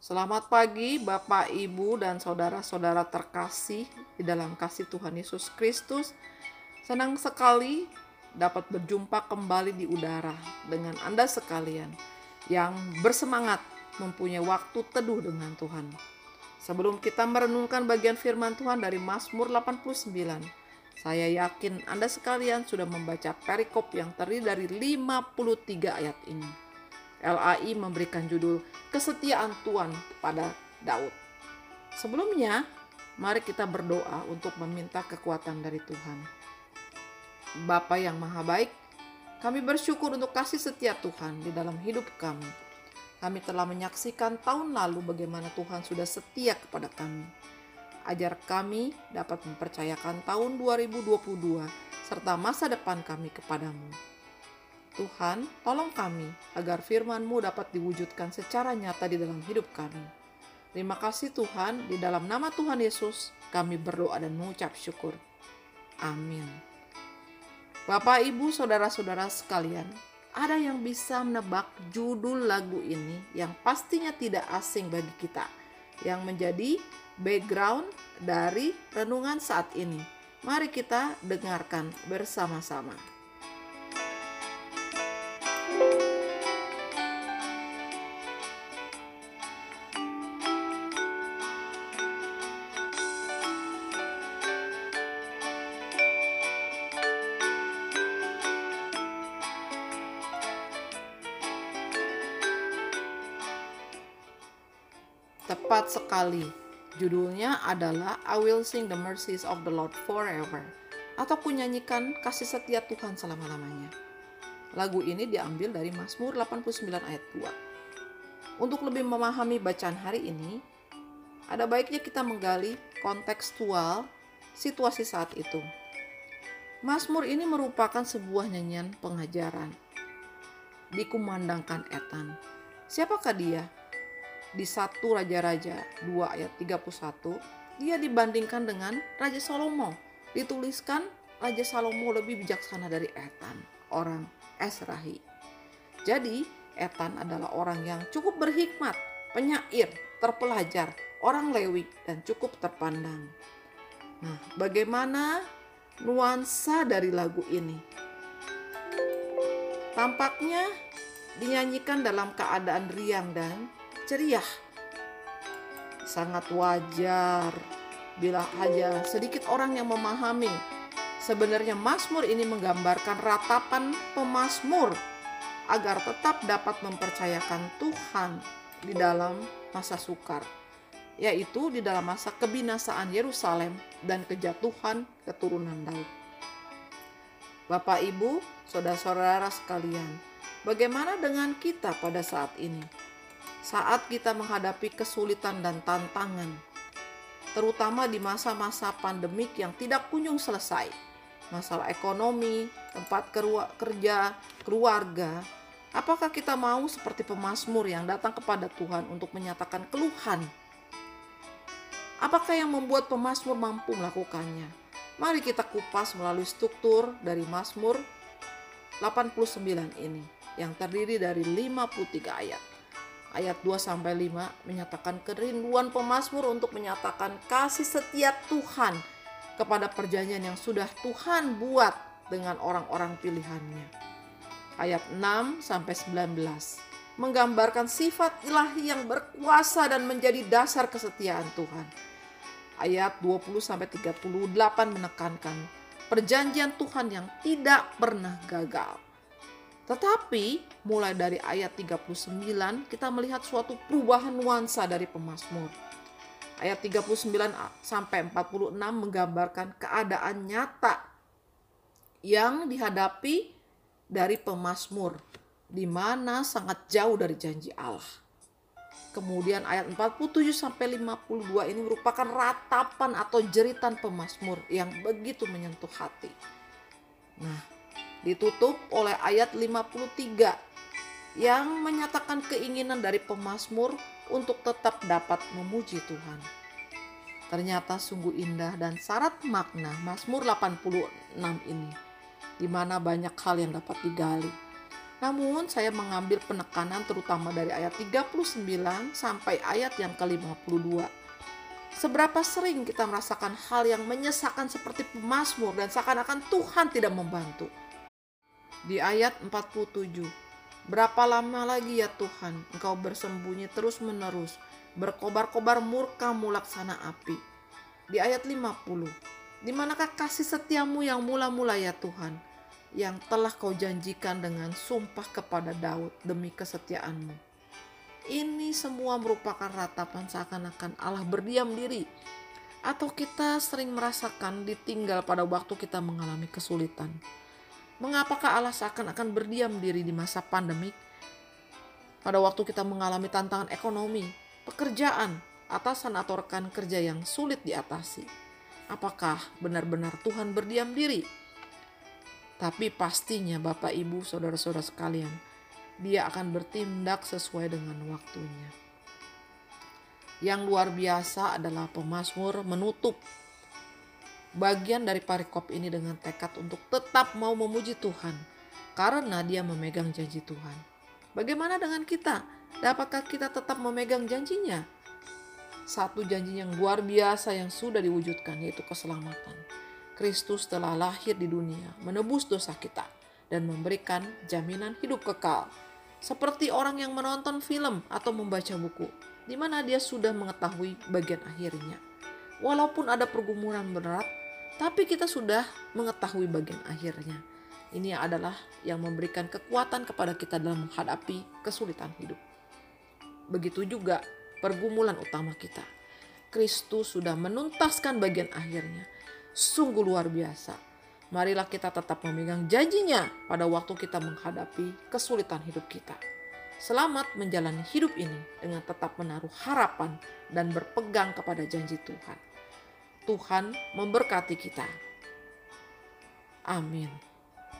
Selamat pagi Bapak, Ibu, dan saudara-saudara terkasih di dalam kasih Tuhan Yesus Kristus. Senang sekali dapat berjumpa kembali di udara dengan Anda sekalian yang bersemangat mempunyai waktu teduh dengan Tuhan. Sebelum kita merenungkan bagian firman Tuhan dari Mazmur 89, saya yakin Anda sekalian sudah membaca perikop yang terdiri dari 53 ayat ini. LAI memberikan judul Kesetiaan Tuhan kepada Daud. Sebelumnya, mari kita berdoa untuk meminta kekuatan dari Tuhan. Bapa yang maha baik, kami bersyukur untuk kasih setia Tuhan di dalam hidup kami. Kami telah menyaksikan tahun lalu bagaimana Tuhan sudah setia kepada kami. Ajar kami dapat mempercayakan tahun 2022 serta masa depan kami kepadamu. Tuhan, tolong kami agar firman-Mu dapat diwujudkan secara nyata di dalam hidup kami. Terima kasih Tuhan, di dalam nama Tuhan Yesus kami berdoa dan mengucap syukur. Amin. Bapak, Ibu, Saudara-saudara sekalian, ada yang bisa menebak judul lagu ini yang pastinya tidak asing bagi kita, yang menjadi background dari renungan saat ini. Mari kita dengarkan bersama-sama. Tepat sekali. Judulnya adalah I Will Sing the Mercies of the Lord Forever atau kunyanyikan kasih setia Tuhan selama-lamanya. Lagu ini diambil dari Mazmur 89 ayat 2. Untuk lebih memahami bacaan hari ini, ada baiknya kita menggali kontekstual situasi saat itu. Mazmur ini merupakan sebuah nyanyian pengajaran. Dikumandangkan Etan. Siapakah dia? di satu Raja-Raja 2 ayat 31 dia dibandingkan dengan Raja Salomo. Dituliskan Raja Salomo lebih bijaksana dari Etan, orang Esrahi. Jadi Etan adalah orang yang cukup berhikmat, penyair, terpelajar, orang Lewi, dan cukup terpandang. Nah, bagaimana nuansa dari lagu ini? Tampaknya dinyanyikan dalam keadaan riang dan ceria. Sangat wajar bila hanya sedikit orang yang memahami. Sebenarnya Mazmur ini menggambarkan ratapan pemazmur agar tetap dapat mempercayakan Tuhan di dalam masa sukar, yaitu di dalam masa kebinasaan Yerusalem dan kejatuhan keturunan Daud. Bapak, Ibu, saudara-saudara sekalian, bagaimana dengan kita pada saat ini? saat kita menghadapi kesulitan dan tantangan, terutama di masa-masa pandemik yang tidak kunjung selesai. Masalah ekonomi, tempat kerja, keluarga. Apakah kita mau seperti pemazmur yang datang kepada Tuhan untuk menyatakan keluhan? Apakah yang membuat pemazmur mampu melakukannya? Mari kita kupas melalui struktur dari Mazmur 89 ini yang terdiri dari 53 ayat ayat 2 sampai 5 menyatakan kerinduan pemazmur untuk menyatakan kasih setia Tuhan kepada perjanjian yang sudah Tuhan buat dengan orang-orang pilihannya. Ayat 6 sampai 19 menggambarkan sifat ilahi yang berkuasa dan menjadi dasar kesetiaan Tuhan. Ayat 20 sampai 38 menekankan perjanjian Tuhan yang tidak pernah gagal tetapi mulai dari ayat 39 kita melihat suatu perubahan nuansa dari pemazmur. Ayat 39 sampai 46 menggambarkan keadaan nyata yang dihadapi dari pemazmur di mana sangat jauh dari janji Allah. Kemudian ayat 47 sampai 52 ini merupakan ratapan atau jeritan pemazmur yang begitu menyentuh hati. Nah, ditutup oleh ayat 53 yang menyatakan keinginan dari pemazmur untuk tetap dapat memuji Tuhan. Ternyata sungguh indah dan syarat makna Mazmur 86 ini, di mana banyak hal yang dapat digali. Namun saya mengambil penekanan terutama dari ayat 39 sampai ayat yang ke-52. Seberapa sering kita merasakan hal yang menyesakan seperti pemazmur dan seakan-akan Tuhan tidak membantu. Di ayat 47, Berapa lama lagi ya Tuhan engkau bersembunyi terus menerus, berkobar-kobar murka mulaksana api. Di ayat 50, di manakah kasih setiamu yang mula-mula ya Tuhan, yang telah kau janjikan dengan sumpah kepada Daud demi kesetiaanmu. Ini semua merupakan ratapan seakan-akan Allah berdiam diri. Atau kita sering merasakan ditinggal pada waktu kita mengalami kesulitan. Mengapakah Allah seakan-akan berdiam diri di masa pandemik? Pada waktu kita mengalami tantangan ekonomi, pekerjaan, atasan atau rekan kerja yang sulit diatasi apakah benar-benar Tuhan berdiam diri? Tapi pastinya Bapak Ibu saudara-saudara sekalian, dia akan bertindak sesuai dengan waktunya. Yang luar biasa adalah pemazmur menutup bagian dari parikop ini dengan tekad untuk tetap mau memuji Tuhan karena dia memegang janji Tuhan. Bagaimana dengan kita? Dapatkah kita tetap memegang janjinya? satu janji yang luar biasa yang sudah diwujudkan yaitu keselamatan. Kristus telah lahir di dunia, menebus dosa kita dan memberikan jaminan hidup kekal. Seperti orang yang menonton film atau membaca buku, di mana dia sudah mengetahui bagian akhirnya. Walaupun ada pergumulan berat, tapi kita sudah mengetahui bagian akhirnya. Ini adalah yang memberikan kekuatan kepada kita dalam menghadapi kesulitan hidup. Begitu juga pergumulan utama kita. Kristus sudah menuntaskan bagian akhirnya. Sungguh luar biasa. Marilah kita tetap memegang janjinya pada waktu kita menghadapi kesulitan hidup kita. Selamat menjalani hidup ini dengan tetap menaruh harapan dan berpegang kepada janji Tuhan. Tuhan memberkati kita. Amin.